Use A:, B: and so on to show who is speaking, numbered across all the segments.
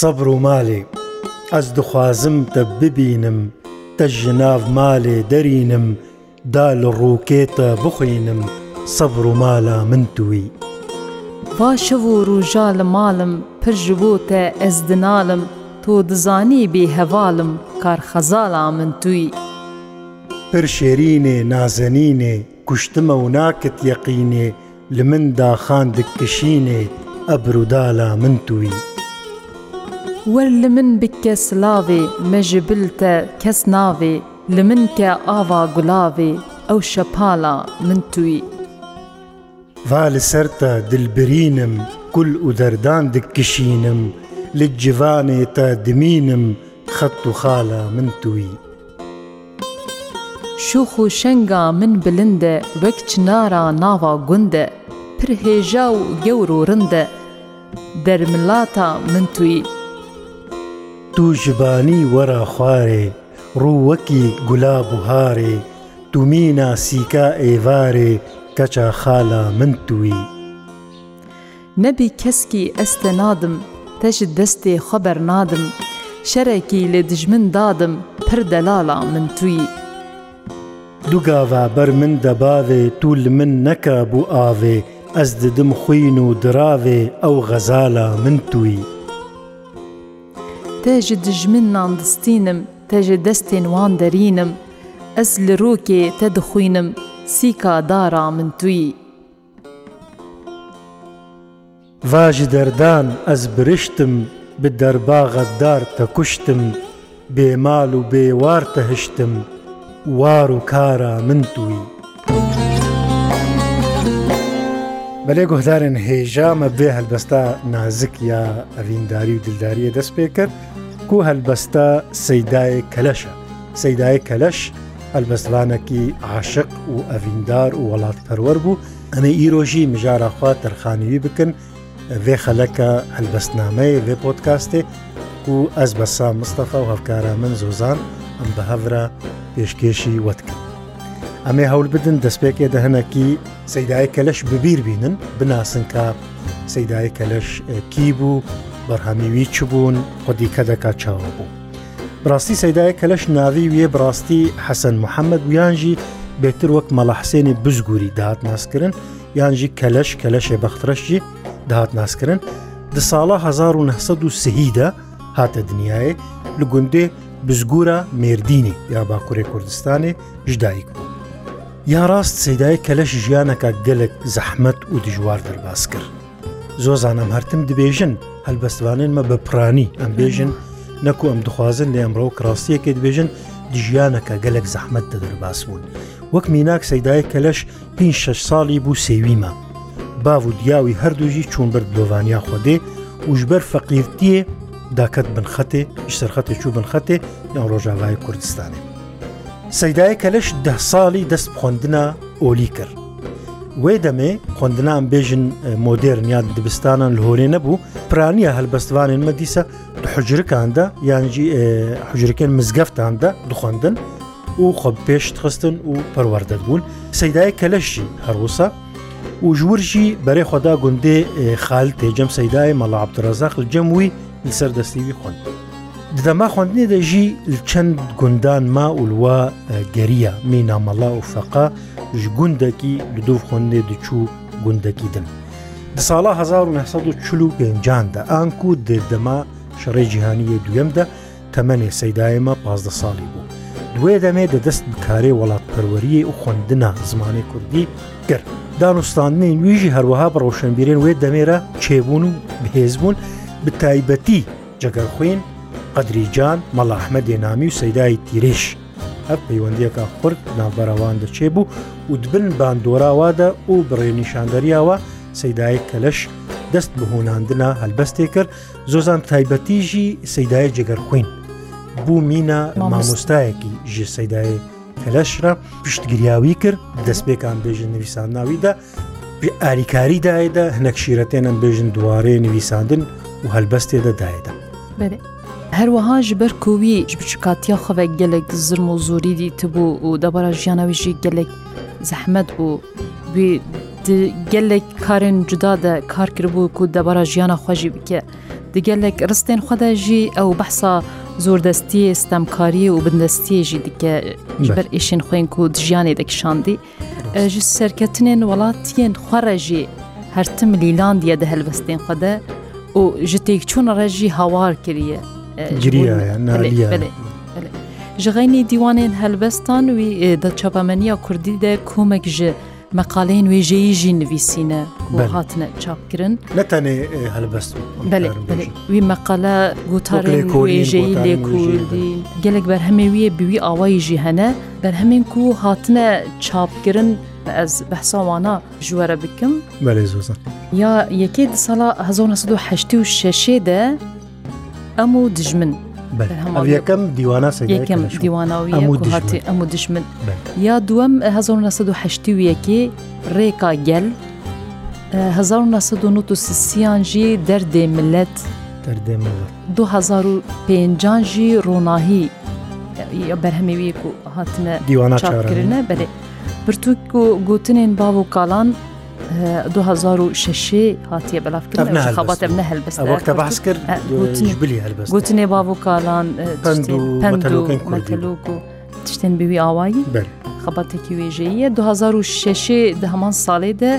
A: سەبر و ماڵێ ئەس دخوازم تە ببینم تە ژناو مالێ دەرینم دا لە ڕووکێتە بخوێنم سەبر و مالا من توی
B: وا شەو و ڕوژا لە ماڵم پر ji بۆ te ez dinalim تۆ دزانی بێ هەواڵم کار خەزاڵا من توی
A: پر شێرینێ نازەنینێ کوشتمە و ناکت یەقینێ لە مندا خاندك کشینێ ئەبرودالا من توی
B: وەر لە
A: من
B: بکە سلاوێ مەژە بلتە کەس ناوێ لە من کە ئاوا گولاوێ ئەو شەپاڵە من توی
A: وا لەسەرتە دلبرینم گول و دەردان دکشینم لە جیوانێ تا دمینم خەت و خاڵە من توی
B: شوخ و شەنگا من بلندە وەک چنارە ناوا گوندە پرهێژا و گەور و ڕندە دەرملاتە من توی
A: دوو ژبانی وەرە خوارێ ڕوووەکی گولا بوهارێ دومینە سیکا ئێوارێ کەچە خالا من توی
B: نەبی کەسکی ئەستە نادم تەشت دەستێ خەبەر نادم شەرێکی لێ دژمن دادم پر دەلاڵا من توی
A: دووگاوا بەر من دەباوێ توول من نەکە بوو ئاوێ ئەس ددم خوین و دراوێ ئەو غەزالا من توی
B: تێژ دژمن ناندستینم تێژە دەستێن وان دەرینم ئەس لە ڕۆکێ تە دخوینم سیکا دارا من توی ڤژ
A: دەردان ئەس برشتم بە دەرباغەدار تە کوشتم بێماڵ و بێوار تەهشتم وار و کارە من توی
C: بەلێ گۆهدارن هێژامە بێ هەلبەستا نازک یا ئەڤینداری و دلداریە دەست پێ کرد وەکو هەلبەستە سەیدای کەلەشە سەیدای کەلەش هەلبەستوانەکی عاشق و ئەڤیندار و وڵات پەروەەر بوو ئەمە ئیرۆژی مژارەخوا تەرخانوی بکن وێ خەلەکە هەلبەستنامەیە وێ پۆتکاستێ و ئەس بەسا مستەفا و هەفکارە من زۆزان ئەم بە هەورە پێشکێشی وەتکرد ئەمێ هەول بدن دەستپێکێ دەهەنەکی سەیدای کەلەش ببیر بینن بناسن کا سەیدای کەلەش کی بوو بەرهەمیوی چ بوون خودیکە دەکات چاوە بوو. براستی سەدایە کە لەش ناوی وێ بڕاستی حەسەن محەممەد ویانژی بێتر وەک مەلاحسێنی بزگوری داهات ناسکردن یانژی کەلەش کەلەشێ بەخترەشی داهات ناسکردن دە ساڵە 1970دا هاتە دنیاە لە گوندێ بزگورە مێردینی یا باکوورێ کوردستانی ژدایک بوو. یا ڕاست سەدای کەلەش ژیانەکە گەلک زەحمت و دژوار دەرباس کرد. زۆ زانم هەرتم دبێژن هەلبەستوانێنمە بەپرانی ئەم بێژن نەکو ئەم دخوازن لە ئەمڕۆ کڕاستیەکە دبێژن دژیانەکە گەلک زەحمت دەدەرباس بوون وەک میناک سەیدایە کە لەش 5 شش ساڵی بوو سێویمە باو و دیاوی هەردووژی چون بەر دۆوانیا خودێ وژبەر فەقیرتیە داکەت بنخەتێ سەرخەتە چوو بنخەتێ یان ڕۆژاوای کوردستانی سەیدایە کە لەش ده ساڵی دەست خوێندنە ئۆلی کرد وێ دەمێ خوندنان بێژن مۆدررنیا دبستانان لەهۆرێ نەبوو پرانیە هەلبەستوانێن مە دیسە حجرکاندا یانجی حجرەکەن مزگەفتاندا دخواندن و خۆ پێش خستن و پەروەردەت بوون سەدای کەلەشی هەروسە و ژورژی بەرەی خۆدا گوندێ خال تێجەم سەدای مەڵا عبدڕزاق جەمووی لەسەر دەستیوی خوند. دەما خوندنی دەژی چەند گوندان ما ئولوا گەریە می نامەڵا و فەقا ji gundekî li dov xondê diçû gundekî din. Di sala 1940 de an ku dirdema şerê cîhaniyê duyem de temenê seydayema pazda salî bû. Duê demê de dest bi karê welatperweriyê û xwendina zimanê Kurdî kir. Danûstanên wî jî herweha bi rewşenbîrên wê demê re çêbûn û bihêzbûn bi taybetî cegerxwên قەدریجان مەلاحمە دێنامی و سەدای تیرێش هەر پەیوەندیەکە قورت ناوبەرەوان دەچێ بوو و دبن باندۆراوادە و بڕێنیشاندەریاوە سەدایە کەلەش دەست بهۆناندنە هەلبەستێ کرد زۆزان تایبەتیژی سەدایە جگەر خوین بوو مینە مامۆستایەکی ژێ سەدایە کەلەشرە پشتگریاوی کرد دەستپێکان بێژن نویسان ناویدا ئاریکاریدایدا هەنەکشیرەتێنم بێژن دووارێ نویساندن و هەلبەستێ دەدایدا.
B: هەروەها ji ber کووی ji biçkatiya xevek gelek zirm û zorî dîtibû û debara jiyana wî jî gelek zehmet bû wî gelek karên cuda de kar kiribû ku debara jiyana xwe jî bike. Di gelek ristên xwe de jî ew behsa zordestiyê stemkariyê û bindestiyê jî dike ji ber êşên xwên ku di jiyanê dekişandî. ji serketinên welatiyên xwere jî hertim Lîlandiye de helvestên xwe de û ji têkçûna re jî hawar kiriye. ji xeynî dîwanên helbestan wî da çapameniya Kurdî de komek ji meqaleyên wê jêyî jî nivîsîne hatine çapkirin
C: ne tenê helbest
B: wî meqale gotarên wêjeyî lê Kurdî gelek berhemê wî ye bi wî awayî jî hene berhemên ku hatine çapkirin ez behsawana ji were bikim Belê zozan Ya yekê di sala 1986 de ئەم و دژمن یەکەم دیوانە یەکەم دیوانەوی هاتی ئەم و دژمن یا دووەم 1970 ڕێکا گەل 1970یان ژی دەردێ ملەت 2005 ژی ڕۆناهی بەرهەمەویەک و هاتنە دیوانە چاکردە بەێ برتوک و گوتنێن باو و کاڵان 2006 هاتیە
C: بەلاافکردخەباتە منە هەلبستە بەس کرد گوتنێ باوکالان پندلوک و
B: تشتێن بوی ئاوایی خەباتێکی وێژەیە 2006 دە هەمان ساڵێدا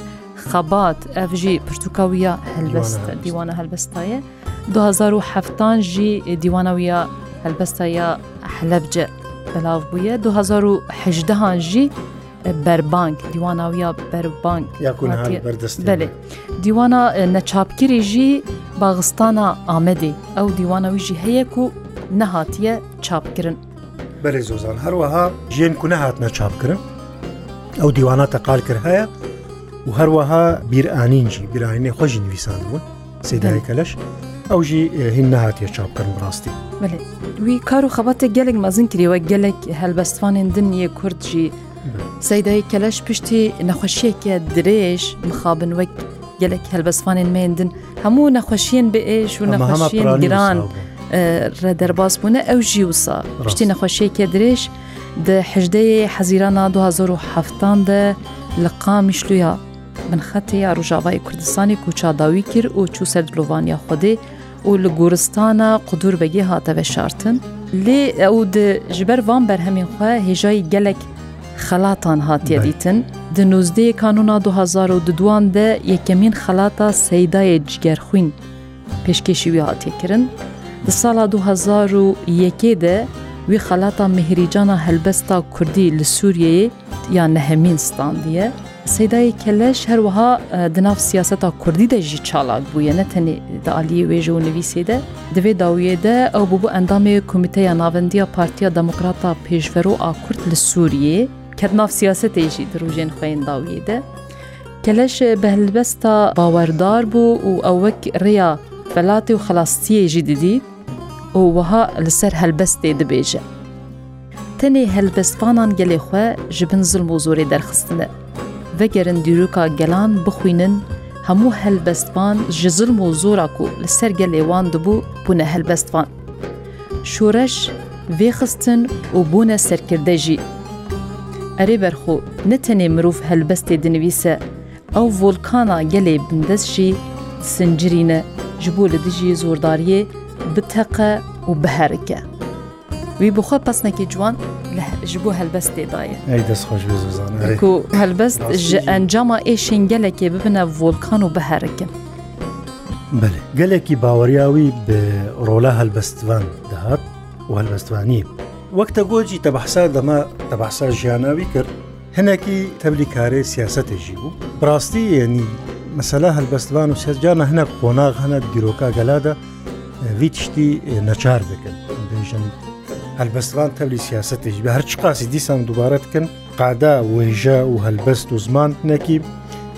B: خەبات ئەفژی پرتوکاویە هەلبەستە دیوانە هەلبەستایە 2007 ژی دیوانەویە هەلبەستایە حلبجە بەلاو بووە 2010 ژی بەربانک دیواناویە بەربانک بەردەستێ دیوانە نەچاپکرێژی باغستانە ئامەدی ئەو دیوانەویژی هەیەک و نەهاتیە چاپکردن
C: بەێ زۆزان هەروەها ژێن کو نەهات نەچاپکردن ئەو دیوانە تەقالکرد هەیە و هەروەها بیرانینجی بیرانینێ خۆشی نویسان بوون سێدای کەلش ئەو ژی هین نەهاتیە چاپکردن ڕاستی
B: وی کار و خەباتە گەلێک مەزن کرێەوە گەلێک هەلبەستوانێن دنیە کورتجی سەیدای کەلەش پشتی نەخۆشیەکە درێژ مخابن وەک گەلک هەلبەسوانێن مێندن هەموو نەخۆشیین بێش و نەخۆشیین گران ڕێدەرباز بوونە ئەو ژیوسا پشتی نەخۆشیەکە درێژ دەهدەیە حەزیرانە 2017دا لە قامیشلویا بنخەتەیە ڕژاوای کوردستانی کوچاداوی کرد و چوو سەرلووانیا خودێ و لە گورستانە قودور بەگێ هاتەوە شارتن لێ ئەو دژبەر وان بەرهەمین خوێ هێژایی گەلک خەلاتان هاتیە دیتن دنوزدەیە کانونا 2002 de yekemîn xelata seydayê cigerxwîn pêşkêşî wî hatêkirin Di sala 2001 de wî xelata mihirîcana helbesta Kurdî li Sûriyeyê ya nehemîn standiye Seydayê keleş her wiha di nav siyaseta Kurdî de jî çalak bûye ne tenê di aliyê wêje û nivîsê de divê dawiyê de ew bûbû endamê komîteya navendiya Partiya Demokrata Pêşverû a Kurd li Sûriyê کەت ناف سیاستێژی درژێن خوێن داویدە کەلەش بەهلبەستا باوەەردار بوو و ئەوەک ڕیا فەلاتی و خلاستیەژی دیدیت و وەها لەسەر هەلبەستێ دەبێژە tenê helbestvanan gelê xwe ji bin zilm û zorê derxistine. Vegerin dîroka gelan bixwînin hemû helbestvan ji zilm û zora ku li ser gelê wan dibû bûne helbestvan. Şoreş vêxistin û bûne serkirde jî ئەرێ بەرخۆ نەتەنێ مرۆڤ هەلبەستێ دنویسە ئەو ڤۆلکانە گەلێ بندەستشی سنجرینە ji bo li dijî zordariyê biteqe û biherike. Wî bixwe pesnekî ciwan ji bo helbestê daye. Ku helbest ji encama êşên gelekê bibine volkan û biherikin.
C: Belê gelekî baweriya wî bi rola helbestvan dihat û helbestvanî. وەکتە گۆجی تەبحسا دەمە تەبحسا ژیانناوی کرد هەنێکی تەبلیکارێ سیاستێکی بوو ڕاستی یعنی مەسەلا هەلبەستوان و سێجانە هەنە قۆناغ هەنە دیرۆکا گەلادە وی تشتی نەچار دەکەن دەژن هەلبەستوان تەبلی سیاستێک بە هەرچ قاسی دیسان دووبارە بکەن قادا وێژە و هەلبەست و زمان نەکی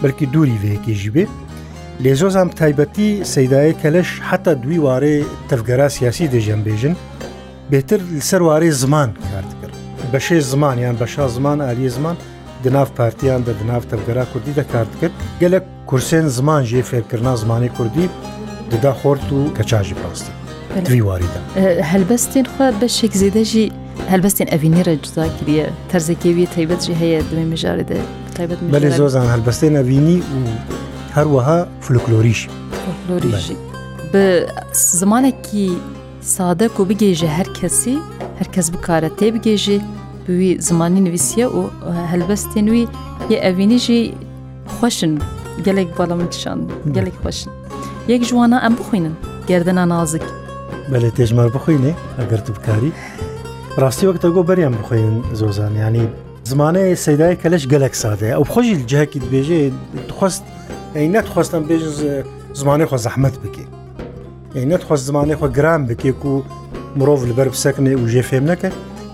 C: بەرکی دووری وەیەکیژی بێ لێزۆزانم تایبەتی سەدایە کەلش حتا دوی وارێ تەفگەرا سیاسی دەژەم بێژن بێتر سەروارەی زمان کارتکرد بەشێ زمانیان بەشا زمان ئالیە زمان دناف پارتیان بە دناف تەبگەرا کوردی دەکارت کرد گەلە کورسێن زمان ژێ فێرکردنا زمانی کوردی ددا خۆرت و کەچژی پاستە دویواریدا
B: هەلبەستێن خوا بەشێک زیدەژی هەلبەستێن ئەڤینێرە جودا کردە تەرزەکێوی تایبەتژی هەیە دوێ مژارێدە
C: تایبەت بەێ زۆزان هەلبەستێن ئەڤینی و هەروەها فلوکلۆریش
B: بە زمانێکی sadek û bigêje her kesî herkes bikare tê bigêjî bi wî zimanî nivîsiye û helbestên wî yê evînî jî xweşin gelek bala min tişan gelek xweşin yek ji wana em bixwînin gerdina nazik Belê
C: têjmer bixwînê eger tu bikarî Rastî wekta got beriyan bixwînin zozan yanî زمانەیە سەدای کەلش گەلک سادەیە ئەو خۆشی جاکی دبێژێ دخواست ئەی نەتخواستم بێژ زمانی خۆ زەحمت بکەین نەتخواست زمانی خۆ گران بکێک و مرۆڤ لەبەر بسەکنێ و ژێفێم نەکە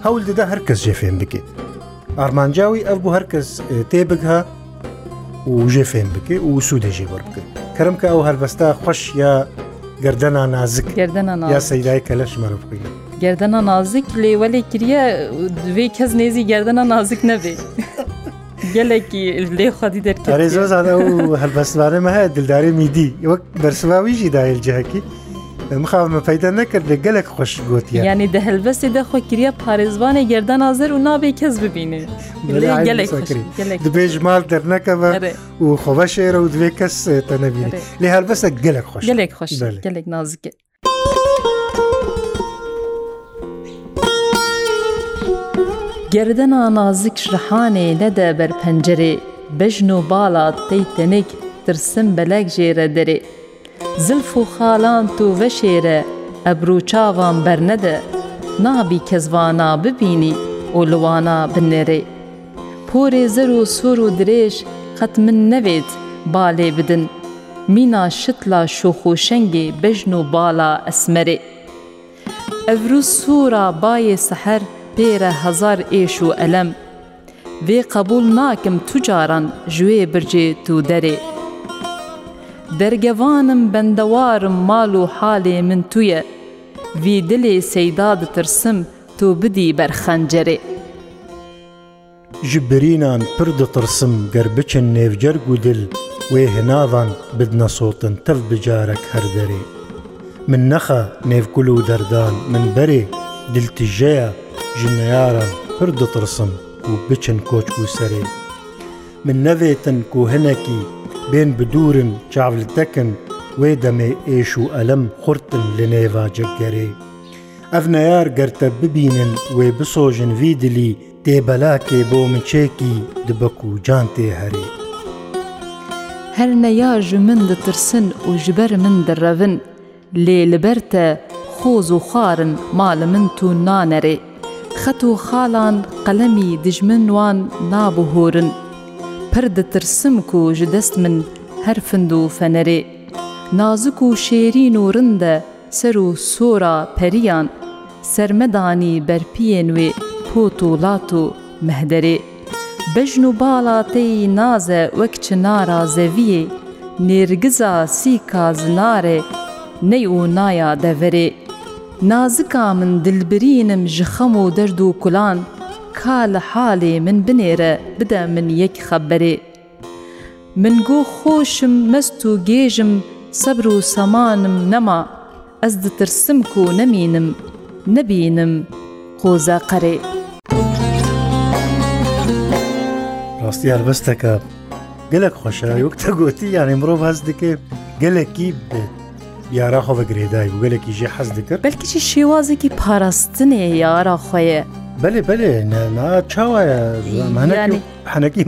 C: هەول دەدا هەر کەس ژێفێم بکێ ئارمانجاوی ئەف بوو هەر کەس تێبگها و ژێفێم بکێ و سوودەژێ وەر بکرد کەرم کە ئەو هەربەستا خۆش یا گردەنا نازک گردەنا یا سەیدای کە لەشمەرە بکەین
B: گردەنا نازک لێوەلێ کریە دوێ کەس نێزی گردەنا نازک نەبێ. gelekî lê
C: xwedî derkê Rêzozade ew helbestvanê me heye dildarê mîdî wek bersivaوی jî dayê cihekî مخامە پەیدا نەکرد لە گەلک خۆش گوتی
B: ینی دەهلبەستی دەخۆ کریە پارێزبانی گردان ئازر و نابێ کەس ببینێ
C: دبێژ مال دەرنەکەەوە و خۆبە شێرە و دوێ کەس تە نەبیێت لێ هەربەسە گەلک خۆش گەلێک خۆش گەلێک نازکە.
B: Gerdena nazik ji hanê nede ber pencerê, bejn û bala tey tenik tirsin belek jê re derê. زلف و خاڵان تۆ وەشێرە ئەبرو چاوان بەرنەدە نابی کەزوانا ببینی و لوانا بنێرێ پۆرێ زەر و سوور و درێژ قەت من نەوێت بالێ بدن مینا شتلا شۆخ و شەنگێ بەژن و بالا ئەسمەرێ ئەڤرو سوورا بایێ سەحەر پێرە هەزار ئێش و ئەلەم وێ قبول ناکەم توجاران ژوێ برجێ تو دەرێ دەرگەوانم بەندەوارم ماڵ و حالێ من تویە وی دلێ سەیدا دەترسم تۆ بدی بەرخەنجەرێ
A: ji birînan pir ditirsim ger biçin nêvcer û dil wê hinavan bidne sotin tev bicarek her derê. Min nexe nêvkul û derdan min berê diltijeya ji neyaran pir ditirsim û biçin koç û serê. Min nevêtin ku hinekî بێن بدورن چاولتەکن وێ دەمێ ئێش و ئەلەم خورتن لە نێوا جەگەرێ ئەف نەیار گەرتە ببینن وێ بسۆژن ویدلی تێبەلاکێ بۆ مچێکی دبەک و جان تێ هەرێ
B: هەر نەیاژ من دەترسن و ژبەر من دەڕەون لێ لەبەرتە خۆز و خارن ماڵە من تو نانەرێ خەت و خاڵان قەلەمی دژمنوان نابهۆرن پڕ دەترسم و ji dest min her find û fenerê Nazik û şêrîn û rin de ser û sora periyan sermedanî berpiyên wê pot û lat û mehderê Bejn û bala teyî naze wek çinara zeviyê nêrgiza sîka zinarê ney û naya deverê Nazika min dilbirînim ji xem û derd û kulan, کا لە حالێ من بنێرە بدە من یەک خەبەرێ من گۆ خۆشم مەست و گێژم سەبر و سەمانم نەما ئەس دترسم و نەمینم نەبینم قۆزە قەرێ
C: ڕاستیار بەستەکە گەلک خۆشە وەکتە گوتی یانێ مرۆڤ هەز دەکێ گەلکی بێت یاراخۆ بە گرێدای و گەلێکی ژێ حەز دەکرد
B: بەلکیی شێوازێکی پاراستنێ یارا خۆیە
C: بەێ بەێ چاوایە حەنەکی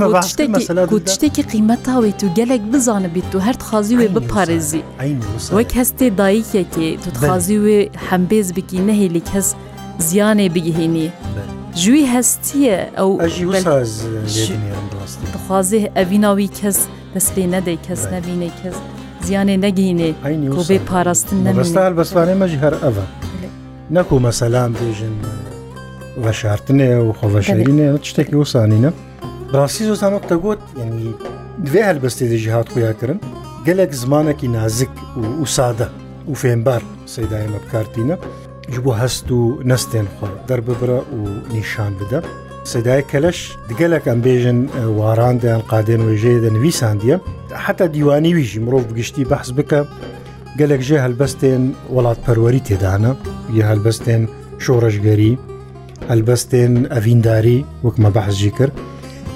B: شتێکی قیمەتاوی تو گەلێک بزانە بیت و هەرت خازی وێ بپارێزی وەک هەستێ دایکێکی توخوازی وێ هەمبێز بکی نەهێلی کەس زیانێ بگهێنی ژووی هەستیە
C: ئەو بخوازی
B: ئەڤیناوی کەس دەستێ نەدەی کەس نەبینێ کەس زیانێ نەگینێ بێ پاراستن
C: نەستا بەستوانێ مەژ هەر ئەە نەکو مەسەلام بێژن. ڕەشارتنێ و خۆڤەشارینێ شتێکی وسانینە ڕاستی زۆزانەت دەگوت ینی دوێ هەربەستی دەژی هات خویاکردن گەلێک زمانێکی نازک و وسادە و فێنبار سەدایمە بکارتینە ژ بۆ هەست و نستێن خۆ دەرببرە و نیشان بدە سەدای کەلەش دگەلەکەم بێژن واراندیان قادێن وێژەیە دەنویساندیە حتا دیوانی ویژی مرۆڤ بگشتی بەحس بکە گەلێک ژێ هەلبەستێن وڵات پەروەری تێدانە یە هەلبەستێن شۆڕژگەری هەلبەستێن ئەڤینداری وەکمە بەحزی کرد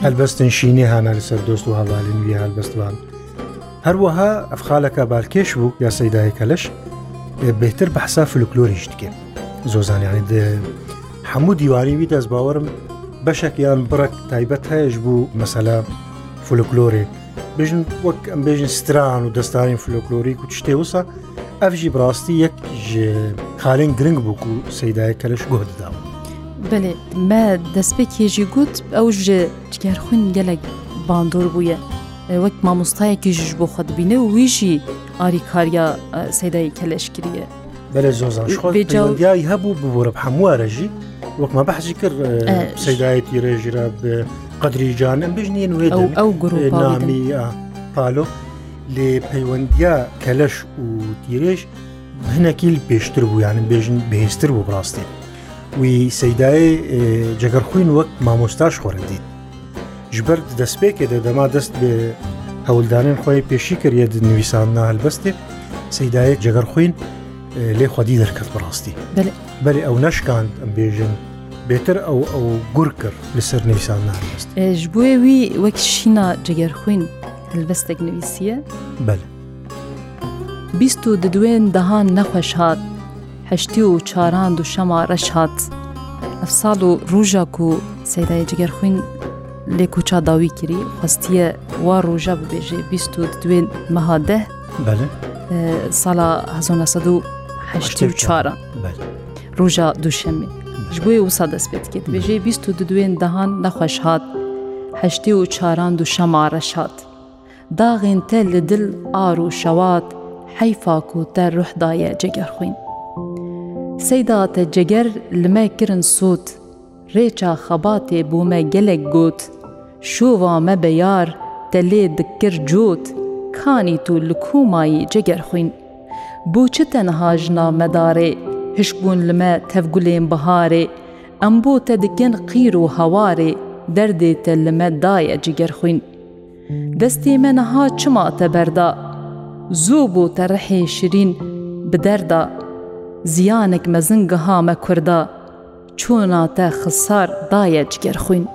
C: هەلبەستن شینی هانا لەسەر دۆست و هەواڵین وی هەلبەستوان هەروەها ئەفخالەکە بالکێش بوو یا سەدایەکەلش بهتر بەحسا فلوکلۆریش دکێ زۆزانانی هەموو دیواریوی دەست باوەرم بەشێک یان بڕک تایبەت هەیەش بوو مەسەلا فلوکلۆرێک بژن وەک ئەم بێژن ستران و دەستانی فلۆکلۆریک و شتێوسە ئەفژی بڕاستی یەک خالین گرنگ بوو و سەدایە کەلش گۆ دەداوە
B: بێ مە دەستپێک کێژی گوت ئەو ژێ جگەر خوین گەلێک باندۆر بووە وەک مامۆستایەکیژش بۆ خەتبینە و ویژی ئاریکاریا سەدای
C: کەلشکریە بەلە زۆزانیایی هەبوو ببوورە هەموارەژی وەکمە بەحزی کرد سەدایەتی ڕێژرا قدریجانم بژنین وێ ئەو گرو نامی پالۆ لێ پەیوەندیا کەلەش و تیرێش هەنەکیل پێشتر بوویانن بێژن بێستر بوو ڕاستی وی سەدای جگەرخوین وەک مامۆستاش خۆرە دیت ژبەر دەستپێکێ دەدەما دەست بێ هەولدانن خۆی پێشی کردە نوویسان هەلبەستێ سەدایە جگەرخوین لێ خودی دەرکرد بەڕاستی بەێ ئەو نەشکاند ئەم بێژن بێتر ئەو ئەو گور کرد لەسەر نوویسان ناست ژ
B: بۆێ وی وەک شینا جگەرخوین هەلبەستێک نوویسیە بەێ بیست و ددوێن دەهان نەخۆش هاات هەشتی و چاراند و شەما ڕەش هات ئەف ساڵ و ڕژاک و سەدای جگەر خوین لێک و چاداوی کردی خستیە وا ڕۆژە ببێژێ بیست و دوێن مەهادە ساڵە 1940 ڕۆژە دووشەمی ژبووی وسا دەست پێت کرد بێژێ بیست و دوێن دەهان نەخۆش هات هەشتی و چاراند و شەما ڕەش هات داغێن تە لە دل ئار و شەوات حەیفاک و تە ڕوحدایە جێگەر خوین سەیدا تەجەگەر لمە کرن سووت، ڕێچا خەباتێ بوومە گەلێک گوت، شووا me beyar te lê dikir cot, kanî tu li komayî ceger xwîn. Bûçi tenha jina medarê, hişbûn li me tevgulên biharê, em bo te dikin qîr û hewarê, derdê te li me daye ciger xwîn. Destê me niha çima te berda, Zû bû te rihê şirîn bi derda, ziyanek mezin giha me Kurda, çûna te xisar daye cigêrxwîn.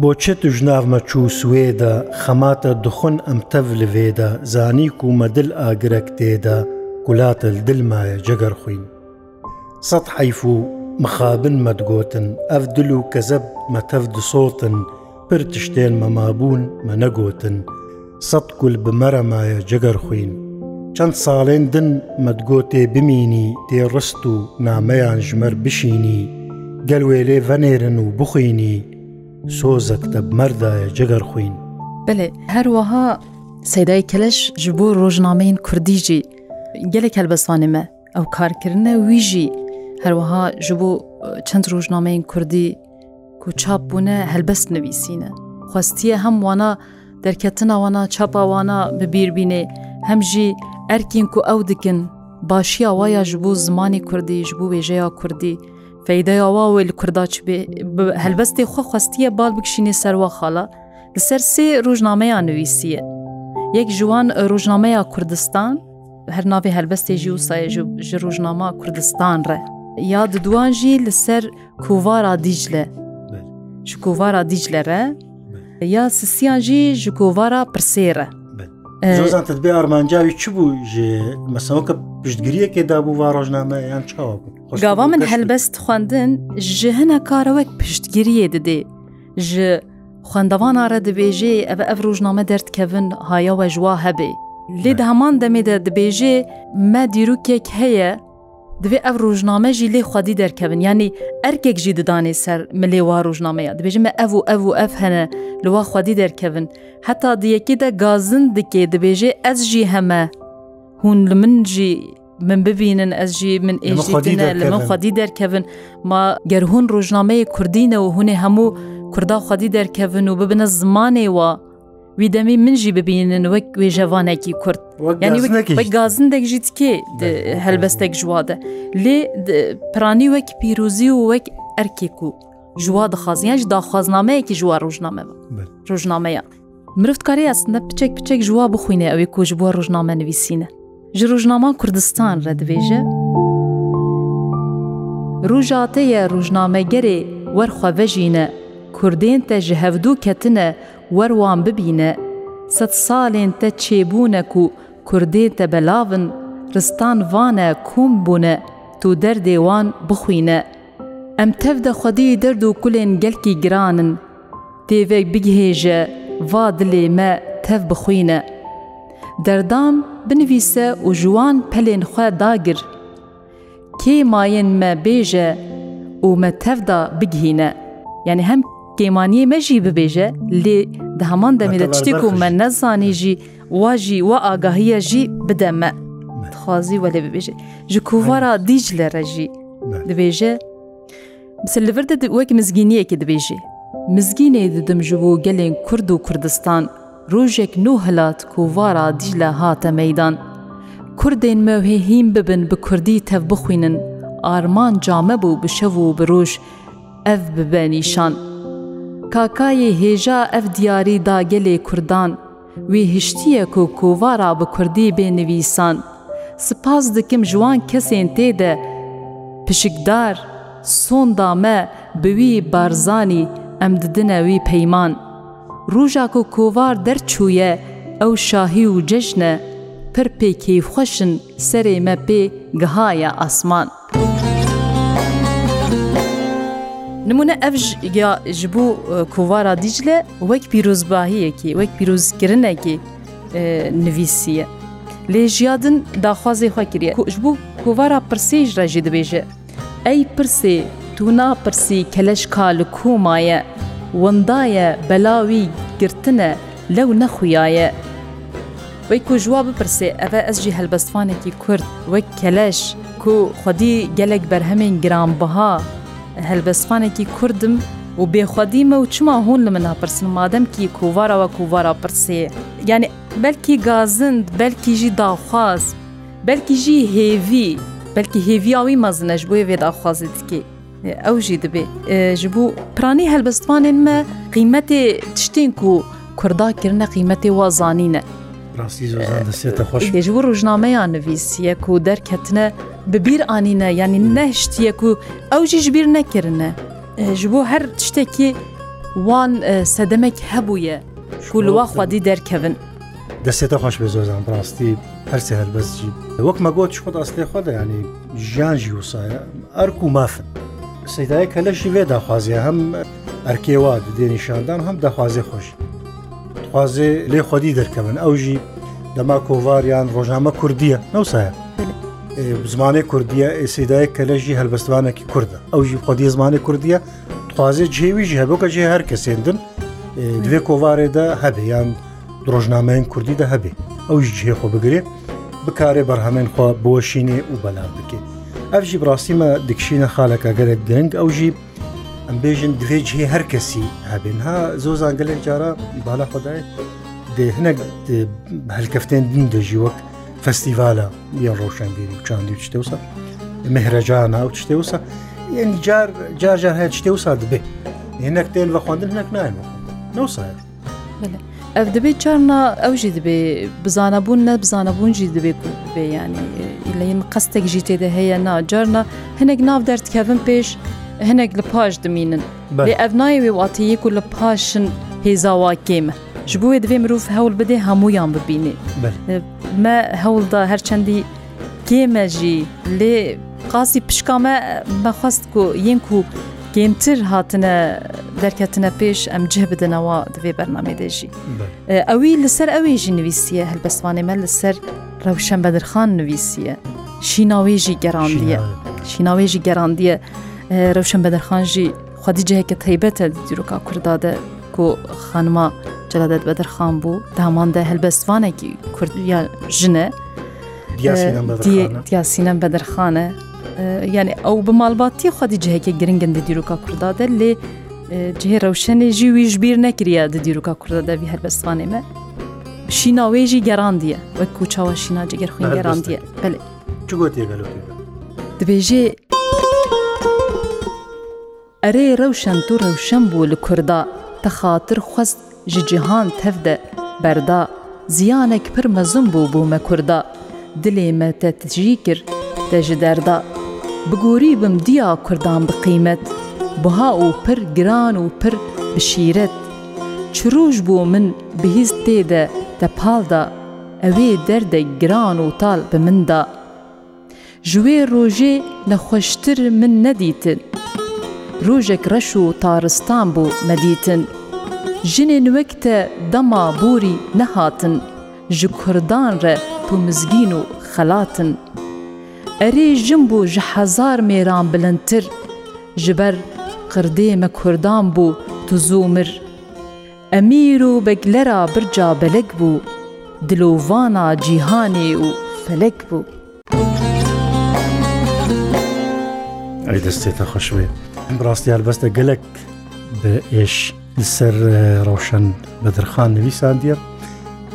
A: بۆچە تو ژناغ مەچوو سوێدا خەماتە دخۆن ئەم تەڤ لەوێدا زانیک و مەدل ئاگرەک تێدا گولاتە دلمایە جەگەر خوین سەد حیف و مخابن مەدگۆتن ئەف دل و کەزەب مەتەف دسۆتن پر تشتێن مەمابوون مە نەگۆتن سەد گول بمەرەمایە جەگەر خوین چەند ساڵێن دن مەدگۆ تێ بمینی تێڕست و نامەیان ژمەر بشینی گەلوێلێ ڤەنێرن و بخوینی سۆزەک دەبمەردایە جگەر خوین
B: بڵێ هەروەها سەدای کەلش ji بۆ ڕۆژنامەین کوردیژی gelek helbesanime ew karkirine wî jî herwiha ji bo çend rojnameyên Kurdî ku çap bûne helbest nivîsîne. Xwestiye hem wana derketina wana çapa wana bibîrbînê hem jî ئەرکین کو ئەو دکن باشییا وایە ji بۆ زمانی کوردی ji بۆ وێژەیە کوردی فەیدەیا واوێ لە کورداچ بێ هەلبەستێ خۆخواستیە بال بکشینی سەروا خاڵە لەسەر سێ ڕۆژنامەیان نوویسیە یەک جوان ڕۆژنامەیە کوردستان هەر ناوێ هەلبەستێژی و سایژ ji ڕۆژنامە کوردستان ڕێ یا ددوانژی لەسەر کووارا دیجلە ji کووارا دیجلەرە یا سسییانژی ji کووارا پرسێرە
C: زۆزانتت بێ ئارمانجاوی چ بوو مەسەوەکە پشتگیریەکێدا بوو وا ڕۆژنامە یان چاوە بوو
B: گاوا من هەلبەست خواندن ji hinە کارەوەک پشتگیریە didê ji خوندەوانە rە dibêjê ev ev rojname derdkevin hayawe ji wa hebê lê di heman demê de dibêjê me dîrokek heye divê ev rojname jî lê xwadî derkevin yanî erkek jî didanê ser milê wa rojnameya dibêje me ev û ev û ev hene li wa xwadî derkevin heta diyekê de gazin dike dibêje ez jî heme hûn li min jî min bibînin ez jî min êjîne li min xwadî derkevin ma ger hûn rojnameyê kurdîne û hûnê hemû Kurda xwadî derkevin û bibine zimanê wa ویدەمی منژی ببینن وەک وێژەوانێکی کورد
C: ینی
B: گازندێکژیت کێ هەلبەستێک ژوادە لێ پرانی وەک پیرۆزی و وەک ئەرکێک و ژوا دخوازیانش داخوازنامەیەکی ژوا ڕۆژنامەوە ڕۆژنامەیە مرفتکاری ئەسنە پچێک پچێک ژوا بخوینێ ئەوەی کۆژ بووە ڕۆژنامە نوویسینە ji rojnama Kurdistan re dibêje Rûja te ye rojnamegerê werxwevejîne Kurdên te ji hevdû ketine وەروان ببینە، سەد ساڵێن تە چێبوونەک و کوردێتە بەلاون، ڕستان وانە کوم بوونە تو دەردێوان بخوینە. ئەم تەف دەخوادی دەرد و کولێن گەلکی گرانن، تێوێک بگهێژە، وا دلێ مە تەف بخوینە. دەردام بنویسە و ژوان پەلێن خوێ داگر. کێ ماین مە بێژە و مە تەفدا بگهینە. یعنی هەم گەیمانیە مەژی ببێژە لێ هەمان دەمێتە تشتێک و من نەزانێژی واژی وە ئاگاهیەژی بدەمە خوازی وە لێ ببێژێ ji کووارا دیج لە ڕەژی دبێژە مسلڤر وەک مزگینیەکی دبێژێ مزگینێ ددم ji بۆ gelên کورد و کوردستان rojek nû hilat ku vara Dîcle hate meydan. Kurdên mewhehîn bibin bi Kurdî tev bixwînin, arman came bû bi şev û bi roj ev bibe nîşan. کاکایە هێژا ئەف دیاری داگەلێ کوردان وی هشتیەک و کۆوارا bi کوردی بێنویسان سپاس dikim ji wan kesên tê de pişikdar sonda me bi wî barzanî em didine wî peyman Rûja ku kovar derçûye ew şahî û cejne pir pê keyfxweşin serê me pê gihaya asman. نمونە ئەفژ یا ji bo kovara Dicle wek pîrozbahiyekî wek pîrozkirinekî nivîsiye. Lê jiyadin daxwazê xwe kiriye ji bo kovara pirsê ji re jî dibêje. Ey pirsê tûna pirsî keleşka li komaye, Wendaye belawî girtine lew nexuyaye. Wek ku jiwa bipirsê ev ez jî helbestvanekî Kurd wek keleş ku xwedî gelek berhemên giranbiha, هەلبەستخانێکی کوردم و بێخوادیمە و چما هون لە مناپرسن مادەمکی کووارەوە کووارە پرسێ یعنی بەلکی گازند بەلکیژی داخواز بەلکیژی هێوی بەلکی هێویاوی مەزنەش بۆی وێداخوازتکی ئەو ژی دەبێ ji بوو پرانی هەلبەستوانên me qیمەتê tiştên ku Kurda kirine qیمەتê wazanîne ji ڕژnameyan nivîsiye ku derketine ببیر ئاینە ینی نەشتیەک و ئەوژی ژبیر نەکردە ji بۆ هەر tiştekî wan sedemek hebûye Şûluwa xwadî derkevin.
C: Destê xweş be zozan rastî hersê helbez jî. Wek me got xwe asê xwe de yanî jiyan jî wsaye erk û mafin. Seydayek hele jî vê daxwaziye hem erkê wa di dê nîşandan hem daxwazê xweş. Dixwazê lê xwedî derkevin ew jî dema kovaryan rojname Kurdiye newsaye. زمانی کوردیە ئێسیدای کەلەژی هەلبەستوانێکی کووردە ئەوژی خودی زمانی کوردیە توازێ جێویژی هەبووکە جێ هەر کە سێندن دوێ کۆوارێدا هەبیان درۆژنامەیان کوردیدا هەبێ ئەوش جێخۆ بگرێ بکارێ بەرهەمێن خوا بۆشینێ و بەلا بکێ ئەفژی بڕاستیمە دکشینە خالەکە گەرە گەنگ ئەوژی ئەمبێژن دوێ جێ هەر کەسی هەبێن ها زۆ زانگەلێک جارە بالا خدای دێ هەنێک هەلکەفتێن دین دەژی وەک فستیڤالە یا ڕۆشنبیری و چاندی و شتێوسە مهرەجانە و شتێوسە یعنی جار جارجار هەیە شتێوسا
B: دەبێ هێنەک تێن بە خوندن هەنەک نایە نوسایە ئەف دەبێت چارنا ئەوژی دەبێ بزانەبوون نە بزانەبوونجی دەبێت بێ ینی لەیم قستێکژی تێدە هەیە ناجارنا هەنێک ناو دەردکەون پێش هەنێک لە پاش دمینن بێ ئەف نایەوێ واتەیەک و لە پاشن هێزاواکێمە. ji بوێ divê mirov hewl bidê hemûyan bibînî me hewl da herçendî gême jî lê qasî pişka me mexwast ku yên ku gêntir hatine derketine pêş em cih bidinawa divê bernamedê jî Ewî li ser ewê jî nivîsiye helbestvanê me li ser rewşen bedirxan nivîsiye şînawê jî gerandiye şînawê jî gerandiye rewşen bedirxan jî xwedî ciheke teybet e dîroka Kurda de کو خانما Celadet Bedirxan bû daman de helbestvanekî Kurdiya
C: jin e Diyasînem Bedirxan e yani
B: ew bi malbatî xwadî ciheke giringin di dîroka Kurda de lê cihê rewşenê jî wî ji bîr nekiriye di dîroka Kurda de vî helbestvanê me Şîna wê jî gerandiye wek ku çawa şîna cigerxwin gerandiye Belê Çi gotiye gelo Dibêjê Erê rewşen tu rewşen bû li Kurda te xatir xwest ji cihan tev de berda ziyanek pir mezin bû bû me Kurda dilê me te tijî kir te ji derda Bigorî bim diya Kurdan biqîmet Buha û pir giran û pir bişîret Çirûj bû min bihîz tê de te pal da Ewê derde giran û tal bi min da Ji wê rojê nexweştir min nedîtin ڕۆژێک ڕەش و تارستان بوو مەدیتن. ژنێ نوەکتە دەما بوری نەهاتن، ji کوردان re tu mizgîn û xelatin. Erê jim bû ji hezar mêran bilintir, ji ber qirdê me Kurdan bû tu zû mir. Emîr û beglera birca belek bû, dilovana cîhanê û felek
C: bû. Ey destê te xweş be. ئەم ڕاستیار بەستە گەلک بە ئێش لەسەر ڕەوشەن بەدرخان نویسان دیێ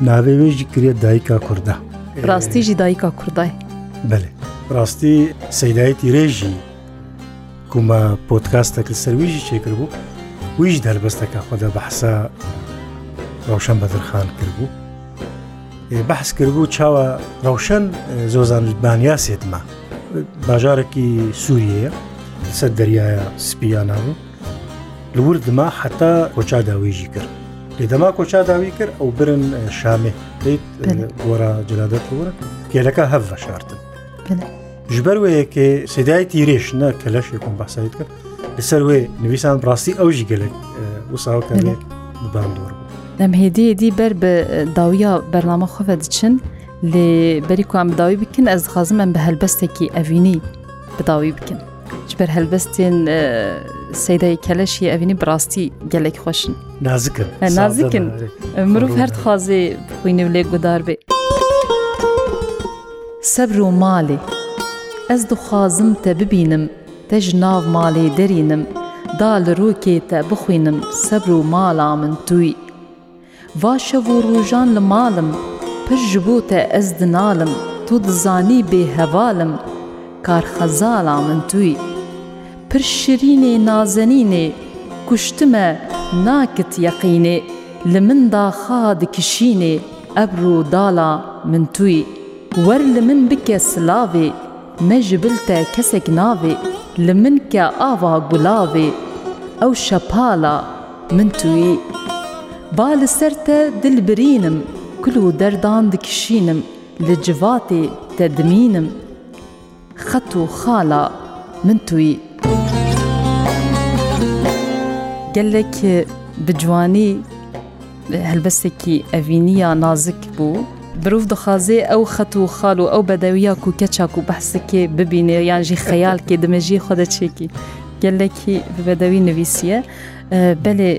C: ناوێ وێژی کرێت دایکا کووردا
B: ڕاستیژی دایکا کوردای
C: بەێ ڕاستی سەدایەتی ڕێژی کومە پۆتکاستە کە سەرویژی چێکرد بوو ویش دەربەستەکە خۆدا بەحسا ڕەوشەن بەدرخان کرد بوو بەحس کردبوو چاوە ڕەوشەن زۆزان بانیاسێتمە باژارێکی سووریەیە سەر دەریایە سپیانە بوو لور دما حتا کۆچا داویژی کرد لێدەما کۆچا داوی کرد ئەو برن شامێ دیت گۆرە جلادەت ورە پێلەکە هەف بەشارتن ji ber wê ke sedayê tîrêş ne keleşê kom behsayt kir li ser wê nivîsan rastî ew jî gelek wisa bandor. Em
B: hêdiyê dî ber bi dawiya bername xwe diçin lê berî ku em dawî bikin ez dixwazim em bi helbestekî evînî bidawî bikin. بەر هەلبەستێن سەیدای کەلەشی ئەوینی بڕاستی گەلێک خۆشن
C: نازکن
B: نازکن مرۆڤ هەر خوازێ بخوینە و لێک گودار بێ سەبر و ماڵێ ئەس دخوازم تە ببینم تە ji ناو ماڵێ دەرینم دا li rokê te bixwînim sebr û mala min tuyî Vaşev û rûjan li malim pir ji bo te ez dinalim tu dizanî bê hevalim کارخەزاڵا من توی پر شرینێ نازەنینێ کوشتمە ناکت یەقینێ li min da xa dikişînê ebro dala min tuyî wer li min bike silavê me ji bil te kesek navê li min ke ava gulavê ew şepala min tuyî ba li ser te dilbirînim kul û derdan dikişînim li civatê te dimînim خەت و خاڵە من توی گەلێک بجوانی هەلبەستێکی ئەڤینیە نازک بوو برۆڤ دخوازێ ئەو خەت و خاڵ و ئەو بەدەویە و کەچاک و بەحسەکێ ببینێ یانژی خەیالکێ دمەژی خۆدەچێکی گەلێکی بەدەوی نوویسیە بەێ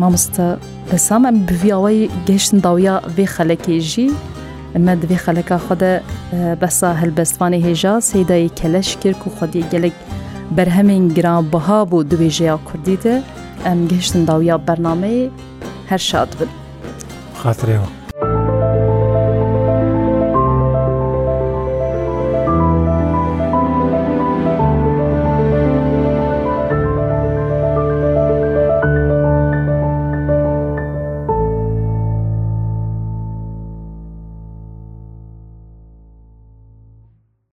B: مامۆستا بەسام ئەم بڤیاوەی گەشتن داویە بێ خەلەکێژی ئەمە دوێ خەلەکە خودە بەسا هەلبەستوانی هێژا سەیدایی کەلەش کرد و خودی گەلک بەرهەمین گران بەها بوو دوێژەیە کوردیدە ئەم گەشتن داویا بەرنمەی هەر شاد بن
C: خاترەوە.